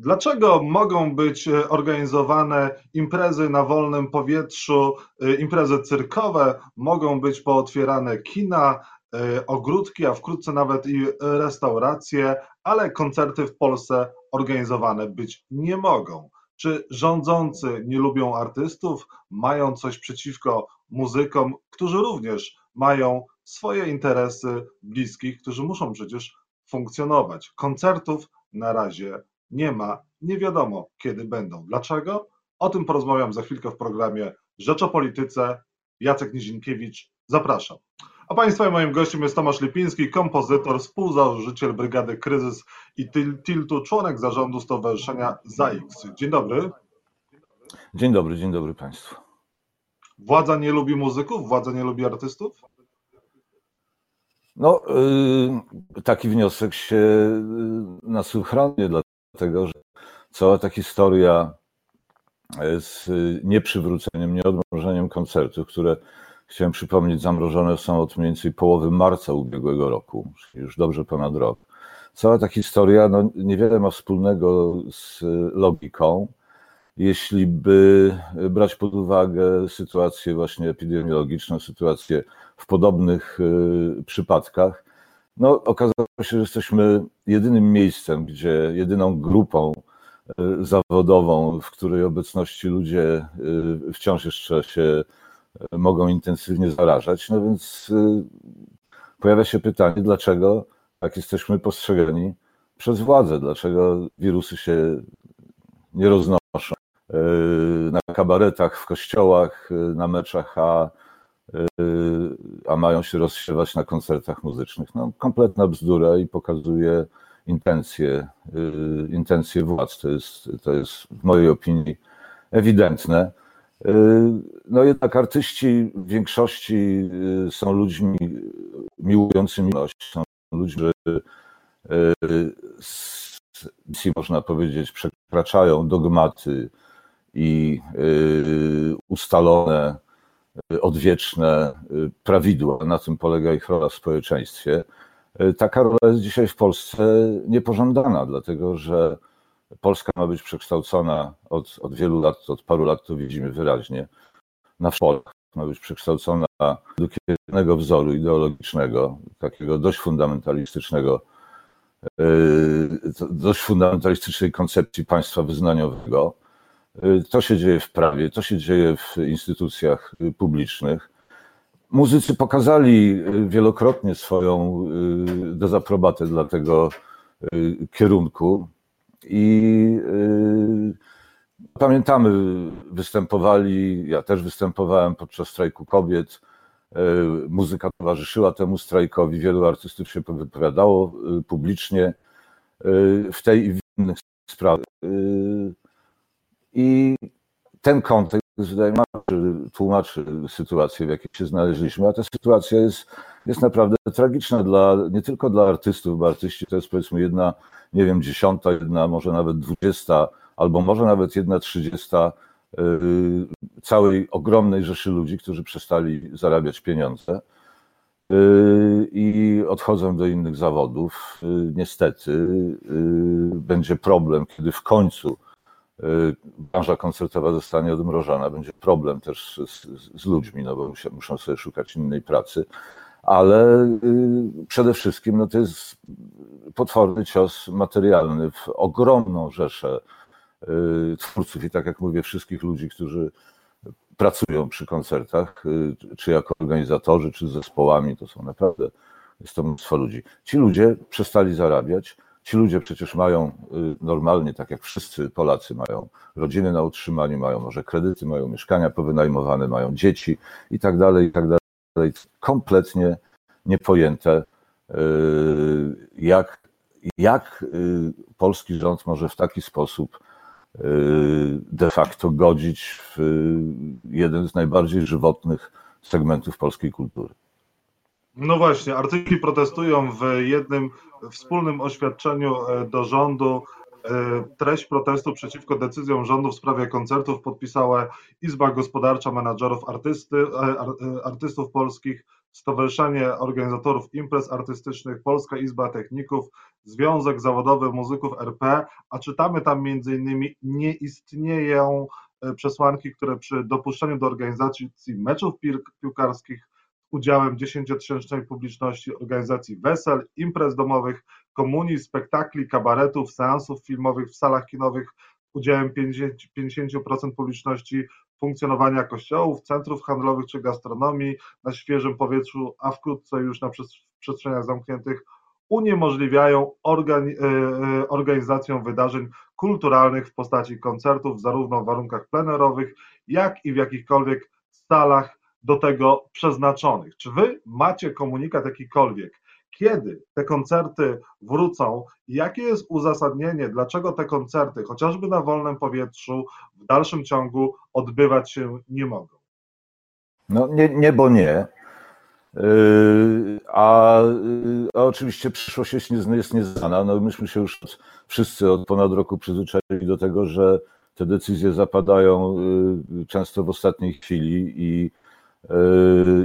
Dlaczego mogą być e, organizowane imprezy na wolnym powietrzu, e, imprezy cyrkowe, mogą być pootwierane kina, e, ogródki, a wkrótce nawet i restauracje, ale koncerty w Polsce organizowane być nie mogą? Czy rządzący nie lubią artystów, mają coś przeciwko muzykom, którzy również mają swoje interesy bliskich, którzy muszą przecież funkcjonować? Koncertów na razie nie ma, nie wiadomo kiedy będą. Dlaczego? O tym porozmawiam za chwilkę w programie Rzecz o Polityce. Jacek Nizinkiewicz, zapraszam. A Państwa moim gościem jest Tomasz Lipiński, kompozytor, współzałożyciel Brygady Kryzys i Tiltu, członek zarządu Stowarzyszenia ZAIX. Dzień dobry. Dzień dobry, dzień dobry Państwu. Władza nie lubi muzyków? Władza nie lubi artystów? No, yy, taki wniosek się yy, nasuwa, dlatego że cała ta historia z nieprzywróceniem, nieodmrożeniem koncertów, które chciałem przypomnieć, zamrożone są od mniej więcej połowy marca ubiegłego roku, już dobrze ponad rok. Cała ta historia no, niewiele ma wspólnego z logiką, jeśli by brać pod uwagę sytuację właśnie epidemiologiczną, sytuację w podobnych przypadkach, no, okazało się, że jesteśmy jedynym miejscem, gdzie jedyną grupą y, zawodową, w której obecności ludzie y, wciąż jeszcze się y, mogą intensywnie zarażać. No więc pojawia się pytanie, dlaczego tak jesteśmy postrzegani przez władzę, dlaczego wirusy się nie roznoszą na kabaretach, w kościołach, na meczach, a a mają się rozsiewać na koncertach muzycznych. No, kompletna bzdura i pokazuje intencje, y, intencje władz. To jest, to jest w mojej opinii ewidentne. Y, no jednak artyści w większości y, są ludźmi miłującymi miłość, są ludźmi, którzy można powiedzieć, przekraczają dogmaty i ustalone odwieczne y, prawidła, na tym polega ich rola w społeczeństwie. Y, taka rola jest dzisiaj w Polsce niepożądana, dlatego że Polska ma być przekształcona od, od wielu lat, od paru lat to widzimy wyraźnie, na Polskę. Ma być przekształcona do jednego wzoru ideologicznego, takiego dość fundamentalistycznego, y, dość fundamentalistycznej koncepcji państwa wyznaniowego to się dzieje w prawie, to się dzieje w instytucjach publicznych. Muzycy pokazali wielokrotnie swoją y, dezaprobatę dla tego y, kierunku i y, pamiętamy, występowali, ja też występowałem podczas strajku kobiet. Muzyka towarzyszyła temu strajkowi, wielu artystów się wypowiadało publicznie w tej i w innych sprawach. I ten kontekst, tłumaczy sytuację, w jakiej się znaleźliśmy, a ta sytuacja jest, jest naprawdę tragiczna dla, nie tylko dla artystów, bo artyści to jest powiedzmy jedna, nie wiem, dziesiąta, jedna, może nawet dwudziesta, albo może nawet jedna trzydziesta yy, całej ogromnej rzeszy ludzi, którzy przestali zarabiać pieniądze yy, i odchodzą do innych zawodów. Yy, niestety będzie problem, kiedy w końcu branża koncertowa zostanie odmrożona, będzie problem też z, z, z ludźmi, no bo muszą sobie szukać innej pracy, ale y, przede wszystkim no to jest potworny cios materialny w ogromną rzeszę y, twórców i tak jak mówię, wszystkich ludzi, którzy pracują przy koncertach, czy jako organizatorzy, czy z zespołami, to są naprawdę, jest to mnóstwo ludzi. Ci ludzie przestali zarabiać, Ci ludzie przecież mają y, normalnie, tak jak wszyscy Polacy, mają rodziny na utrzymaniu, mają może kredyty, mają mieszkania powynajmowane, mają dzieci i tak dalej, i tak dalej. Kompletnie niepojęte, y, jak, jak y, polski rząd może w taki sposób de facto godzić w jeden z najbardziej żywotnych segmentów polskiej kultury. No właśnie, artyki protestują w jednym wspólnym oświadczeniu e, do rządu. E, treść protestu przeciwko decyzjom rządu w sprawie koncertów podpisała Izba Gospodarcza Menadżerów Artysty, e, Artystów Polskich, Stowarzyszenie Organizatorów Imprez Artystycznych, Polska Izba Techników, Związek Zawodowy Muzyków RP, a czytamy tam między innymi nie istnieją przesłanki, które przy dopuszczeniu do organizacji meczów piłkarskich udziałem dziesięciotysięcznej publiczności, organizacji wesel, imprez domowych, komunii, spektakli, kabaretów, seansów filmowych w salach kinowych udziałem 50% publiczności funkcjonowania kościołów, centrów handlowych czy gastronomii na świeżym powietrzu, a wkrótce już na przestrzeniach zamkniętych uniemożliwiają e, e, organizację wydarzeń kulturalnych w postaci koncertów, zarówno w warunkach plenerowych, jak i w jakichkolwiek salach do tego przeznaczonych. Czy wy macie komunikat jakikolwiek? Kiedy te koncerty wrócą i jakie jest uzasadnienie, dlaczego te koncerty, chociażby na wolnym powietrzu, w dalszym ciągu odbywać się nie mogą? No nie, nie bo nie. Yy, a, yy, a, oczywiście przyszłość jest, nie, jest nieznana. No myśmy się już wszyscy od ponad roku przyzwyczaili do tego, że te decyzje zapadają yy, często w ostatniej chwili i,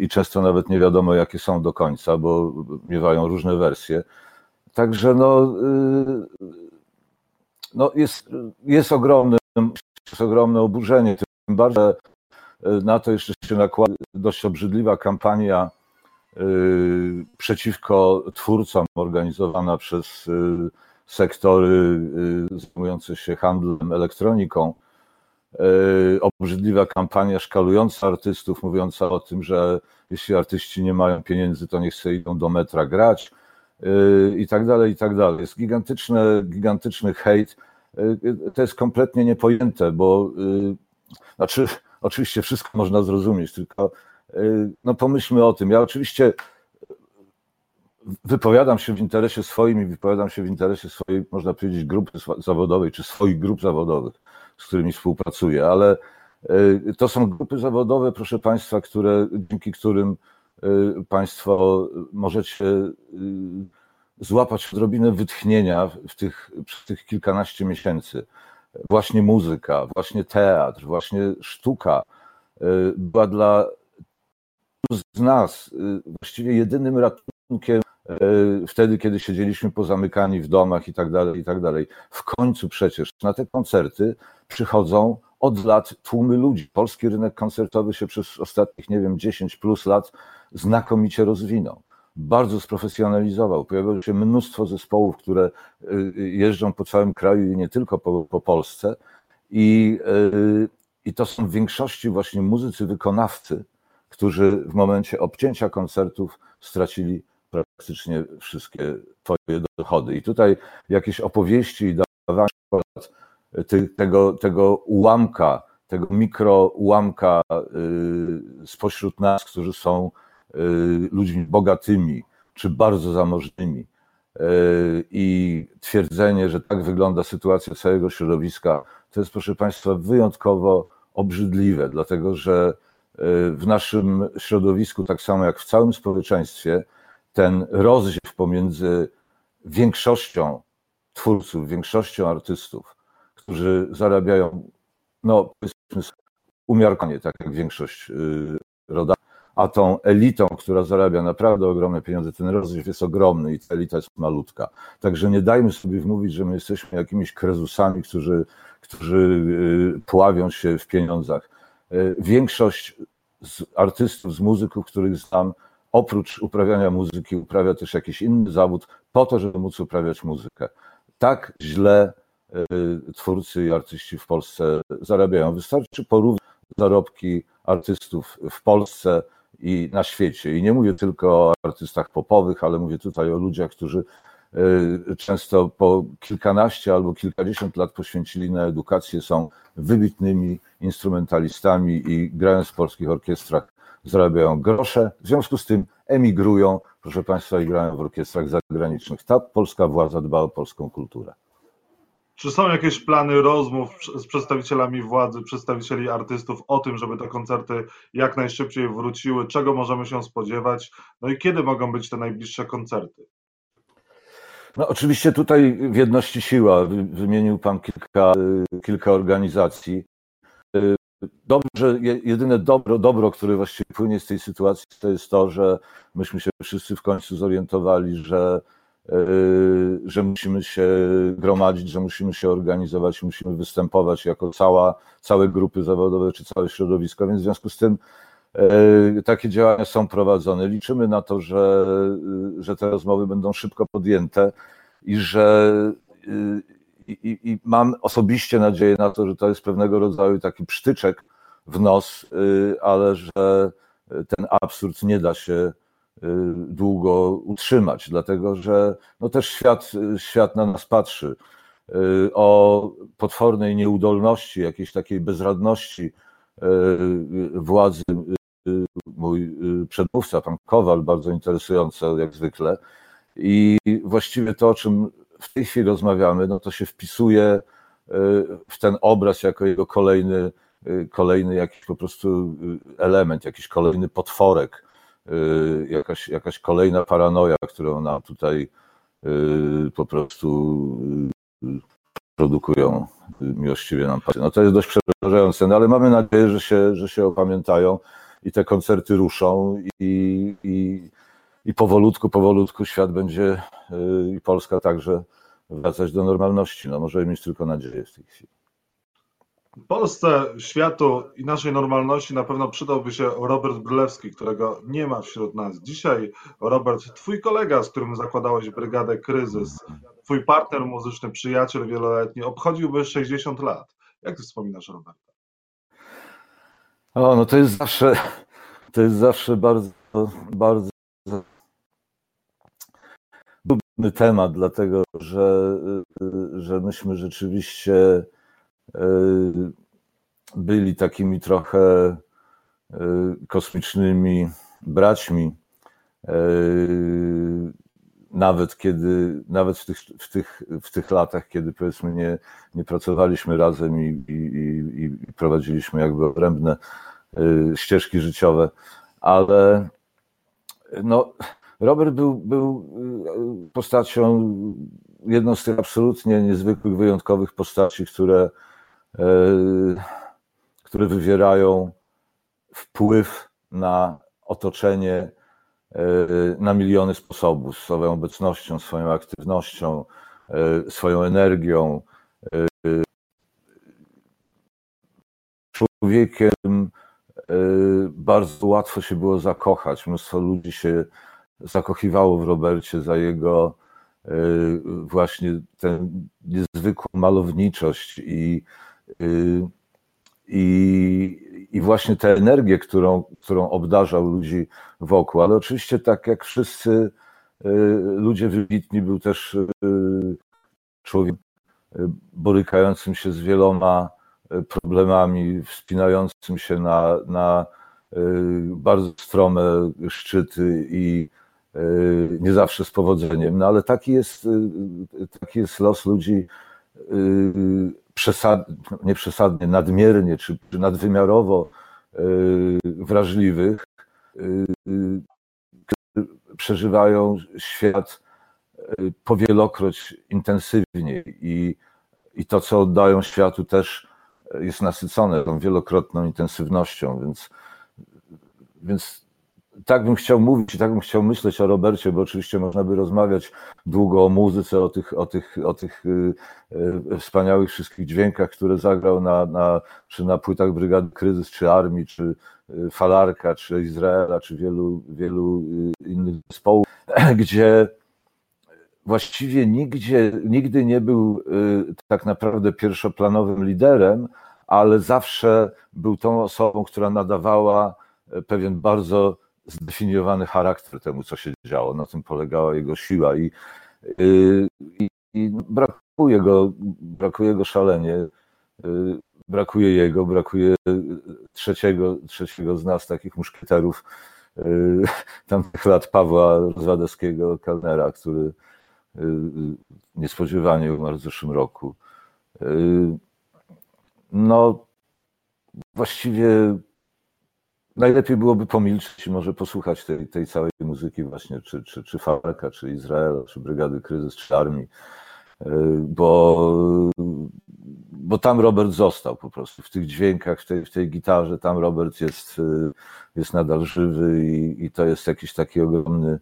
i często nawet nie wiadomo, jakie są do końca, bo miewają różne wersje. Także no, no jest, jest, ogromne, jest ogromne oburzenie, tym bardziej na to jeszcze się nakłada dość obrzydliwa kampania Y, przeciwko twórcom organizowana przez sektory zajmujące się handlem elektroniką. Obrzydliwa kampania szkalująca artystów, mówiąca o tym, że jeśli artyści nie mają pieniędzy, to niech sobie idą do metra grać i tak dalej, i tak dalej. Jest gigantyczny, gigantyczny hejt. To jest kompletnie niepojęte, bo znaczy, oczywiście wszystko można zrozumieć, tylko no pomyślmy o tym. Ja oczywiście wypowiadam się w interesie swoim i wypowiadam się w interesie swojej, można powiedzieć, grupy zawodowej, czy swoich grup zawodowych, z którymi współpracuję, ale y, to są grupy zawodowe, proszę Państwa, które, dzięki którym y, Państwo możecie złapać odrobinę wytchnienia w tych, przez tych kilkanaście miesięcy. Właśnie muzyka, właśnie teatr, właśnie sztuka była dla z nas y, właściwie jedynym ratunkiem y, wtedy, kiedy siedzieliśmy pozamykani w domach i tak dalej, i tak dalej. W końcu przecież na te koncerty przychodzą od lat tłumy ludzi. Polski rynek koncertowy się przez ostatnich, nie wiem, 10 plus lat znakomicie rozwinął. Bardzo sprofesjonalizował. Pojawiło się mnóstwo zespołów, które y, jeżdżą po całym kraju i nie tylko po, po Polsce. I, I to są w większości właśnie muzycy wykonawcy, którzy w momencie obcięcia koncertów stracili praktycznie wszystkie swoje dochody. I tutaj jakieś opowieści i dawanie tego, tego ułamka, tego mikro ułamka y, spośród nas, którzy są y, ludźmi bogatymi czy bardzo zamożnymi, y, i twierdzenie, że tak wygląda sytuacja całego środowiska, to jest, proszę Państwa, wyjątkowo obrzydliwe, dlatego że w naszym środowisku, tak samo jak w całym społeczeństwie, ten rozdziew pomiędzy większością twórców, większością artystów, którzy zarabiają, no powiedzmy, umiarkowanie, tak jak większość y, rodaków, a tą elitą, która zarabia naprawdę ogromne pieniądze, ten rozdziew jest ogromny i ta elita jest malutka. Także nie dajmy sobie wmówić, że my jesteśmy jakimiś krezusami, którzy, którzy y, pławią się w pieniądzach. Y, większość z artystów, z muzyków, których znam, oprócz uprawiania muzyki, uprawia też jakiś inny zawód po to, żeby móc uprawiać muzykę. Tak źle y, twórcy i artyści w Polsce zarabiają. Wystarczy porównać zarobki artystów w Polsce i na świecie. I nie mówię tylko o artystach popowych, ale mówię tutaj o ludziach, którzy y, często po kilkanaście albo kilkadziesiąt lat poświęcili na edukację, są wybitnymi instrumentalistami i grając w polskich orkiestrach zarabiają grosze, w związku z tym emigrują, proszę Państwa, i grają w orkiestrach zagranicznych. Ta polska władza dba o polską kulturę. Czy są jakieś plany rozmów z przedstawicielami władzy, przedstawicieli artystów o tym, żeby te koncerty jak najszybciej wróciły? Czego możemy się spodziewać? No i kiedy mogą być te najbliższe koncerty? No oczywiście tutaj w jedności siła. Wymienił Pan kilka, kilka organizacji. Dobrze, jedyne dobro, dobro, które właściwie płynie z tej sytuacji, to jest to, że myśmy się wszyscy w końcu zorientowali, że, że musimy się gromadzić, że musimy się organizować, musimy występować jako cała, całe grupy zawodowe czy całe środowisko, więc w związku z tym takie działania są prowadzone. Liczymy na to, że, że te rozmowy będą szybko podjęte i że i, i, mam osobiście nadzieję na to, że to jest pewnego rodzaju taki psztyczek w nos, y, ale że ten absurd nie da się y, długo utrzymać, dlatego że no też świat, świat na nas patrzy. Y, o potwornej nieudolności, jakiejś takiej bezradności władzy mój przedmówca, pan Kowal, bardzo interesujące jak zwykle. I właściwie to, o czym w tej chwili rozmawiamy, no to się wpisuje e, w ten obraz jako jego kolejny, e, kolejny jakiś po prostu e, element, jakiś kolejny potworek, jakaś, jakaś kolejna paranoja, którą nam tutaj po prostu produkują miłościwie nam No to jest dość przerażające, no ale mamy nadzieję, że się, że się opamiętają i te koncerty ruszą i, i i powolutku, powolutku świat będzie y, i Polska także wracać do normalności. No możemy mieć tylko nadzieję w tej chwili. Polsce, światu i naszej normalności na pewno przydałby się Robert Brylewski, którego nie ma wśród nas. Dzisiaj, Robert, twój kolega, z którym zakładałeś Brygadę Kryzys, twój partner muzyczny, przyjaciel wieloletni, obchodziłby 60 lat. Jak ty wspominasz Roberta? O, no to jest zawsze, to jest zawsze bardzo, bardzo temat, dlatego że, że myśmy rzeczywiście e, byli takimi trochę kosmicznymi braćmi. Nawet kiedy, nawet w tych, w tych, w tych latach, kiedy powiedzmy nie, nie pracowaliśmy razem i, i, i prowadziliśmy jakby odrębne ścieżki życiowe, ale no, Robert był, był y, postacią, jedną z tych absolutnie niezwykłych, wyjątkowych postaci, które, e, które wywierają wpływ na otoczenie e, na miliony sposobów, swoją obecnością, swoją aktywnością, e, swoją energią. Człowiekiem bardzo łatwo się było zakochać. Mnóstwo ludzi się zakochiwało w Robercie za jego e, właśnie tę niezwykłą malowniczość i, e, i, i właśnie tę energię, którą, którą obdarzał ludzi wokół. Ale oczywiście, tak jak wszyscy e, ludzie wybitni, był też człowiekiem borykającym się z wieloma problemami, wspinającym się na, na bardzo strome szczyty i Y, nie zawsze z powodzeniem, no ale taki jest, y, taki jest los ludzi y, przesad, nie przesadnie, nadmiernie czy, nadwymiarowo wrażliwych, przeżywają świat powielokroć intensywniej i, i to, co oddają światu, też jest nasycone tą wielokrotną intensywnością, więc, więc tak bym chciał mówić i tak bym chciał myśleć o Robercie, bo oczywiście można by rozmawiać długo o muzyce, o tych, o tych, o tych y, y, wspaniałych wszystkich dźwiękach, które zagrał na, na, czy na płytach Brygady Kryzys, czy Armii, czy y, Falarka, czy Izraela, czy wielu, wielu innych zespołów, gdzie właściwie nigdzie, nigdy nie był tak naprawdę pierwszoplanowym liderem, ale zawsze był tą osobą, która nadawała pewien bardzo zdefiniowany charakter temu, co się działo. Na tym polegała jego siła i, y, i, i brakuje, go, brakuje go szalenie. Y, brakuje jego, brakuje trzeciego, trzeciego z nas, takich muszkieterów y, tamtych lat Pawła Rozwadowskiego, kelnera, który niespodziewanie umarł w zeszłym roku. No, właściwie najlepiej byłoby pomilczeć i może posłuchać tej, tej całej muzyki właśnie, czy, czy, czy czy Izraela, czy Brygady Kryzys, czy Armii, e, bo, bo tam Robert został po prostu, w tych dźwiękach, w tej, w tej gitarze, tam Robert jest, jest nadal żywy i, i to jest jakiś taki ogromny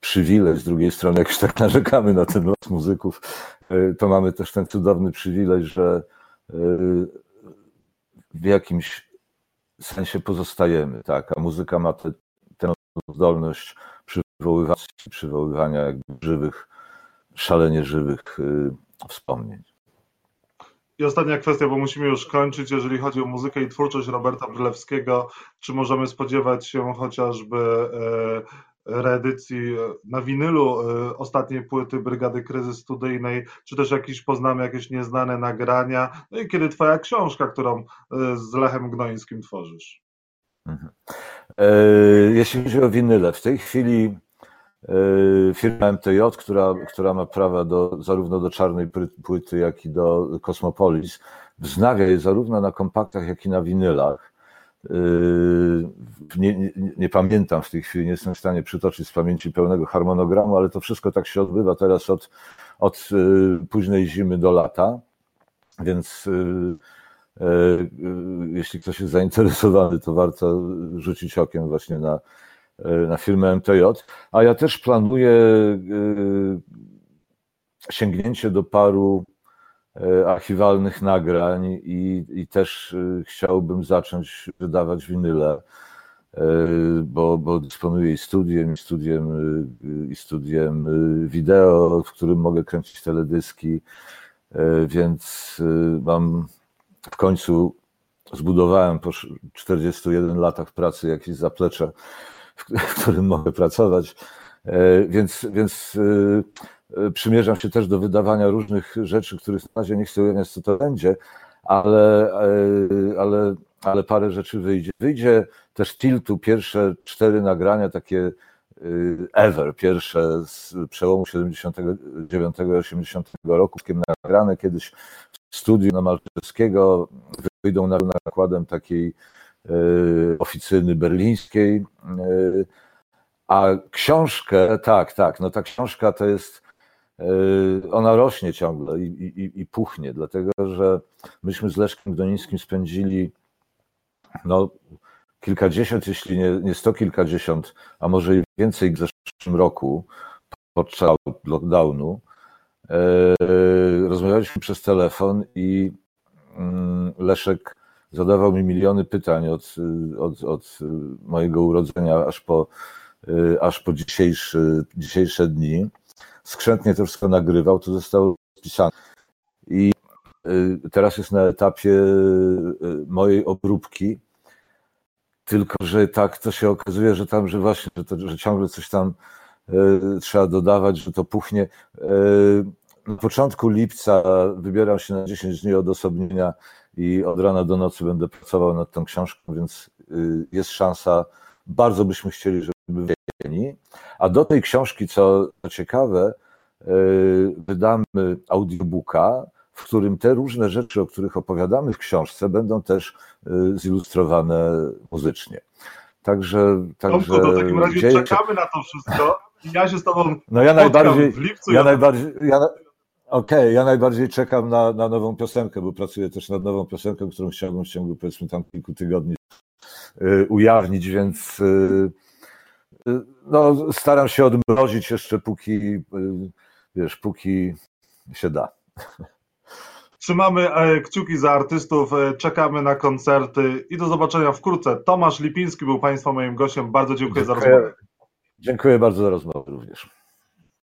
przywilej, z drugiej strony jak już tak narzekamy na ten los muzyków, to mamy też ten cudowny przywilej, że w jakimś sensie pozostajemy, tak, a muzyka ma tę zdolność przywoływania, przywoływania jakby żywych, szalenie żywych y, wspomnień. I ostatnia kwestia, bo musimy już kończyć, jeżeli chodzi o muzykę i twórczość Roberta Brylewskiego, czy możemy spodziewać się chociażby e, reedycji e, na winylu e, ostatniej płyty Brygady Kryzys Studyjnej, czy też jakieś poznamy jakieś nieznane nagrania, no i kiedy twoja książka, którą z Lechem Gnońskim tworzysz? Mhm. Jeśli chodzi o winyle, w tej chwili firma MTJ, która, która ma prawa do, zarówno do czarnej płyty, jak i do Cosmopolis, wznawia je zarówno na kompaktach, jak i na winylach. Nie, nie, nie, pamiętam w tej chwili, nie jestem w stanie przytoczyć z pamięci pełnego harmonogramu, ale to wszystko tak się odbywa teraz od, od późnej zimy do lata, więc jeśli ktoś jest zainteresowany, to warto rzucić okiem właśnie na, na firmę MTJ. A ja też planuję sięgnięcie do paru archiwalnych nagrań i, i też e, chciałbym zacząć wydawać winyle, e, bo, bo dysponuję i studiem, i studiem, i studiem wideo, w którym mogę kręcić teledyski, więc mam w końcu zbudowałem po 41 latach pracy jakieś zaplecze, w którym mogę pracować, więc, więc E, przymierzam się też do wydawania różnych rzeczy, których na razie nie chcę ujawniać, co to będzie, ale, e, ale, ale parę rzeczy wyjdzie. Wyjdzie też Tiltu, pierwsze cztery nagrania, takie e, ever, pierwsze z przełomu 79 i 80 roku, nagrane kiedyś w studiu na Malczewskiego, wyjdą na nakładem takiej oficyny berlińskiej, a książkę, tak, tak, no ta książka to jest ona rośnie ciągle i, i, i puchnie, dlatego że myśmy z Leszkiem Gdonińskim spędzili no, kilkadziesiąt, jeśli nie, nie sto kilkadziesiąt, a może i więcej w zeszłym roku podczas lockdownu. Yy, rozmawialiśmy przez telefon i mm, Leszek zadawał mi miliony pytań od, od, od mojego urodzenia aż po, yy, aż po dzisiejszy, dzisiejsze dni skrzętnie to wszystko nagrywał, to zostało spisane. I y, teraz jest na etapie y, mojej obróbki, tylko że tak to się okazuje, że tam, że właśnie, że, to, że ciągle coś tam y, trzeba dodawać, że to puchnie. Na początku lipca wybieram się na 10 dni odosobnienia i od rana do nocy będę pracował nad tą książką, więc jest szansa, bardzo byśmy chcieli, żeby wyjęli. A do tej książki, co ciekawe, e, wydamy audiobooka, w którym te różne rzeczy, o których opowiadamy w książce, będą też e, zilustrowane muzycznie. Także. także Tomku, to w takim razie dzieje... czekamy na to wszystko. Ja się z Tobą no ja najbardziej, w lipcu. Ja, ja najbardziej. Ja, Okej, okay, ja najbardziej czekam na, na nową piosenkę, bo pracuję też nad nową piosenką, którą chciałbym w ciągu powiedzmy tam kilku tygodni y, ujawnić, więc no, staram się odmrozić jeszcze póki, wiesz, póki się da. Trzymamy e, kciuki za artystów, e, czekamy na koncerty i do zobaczenia wkrótce. Tomasz Lipiński był Państwa moim gościem. Bardzo dziękuję, dziękuję. za rozmowę. Dziękuję bardzo za rozmowę również.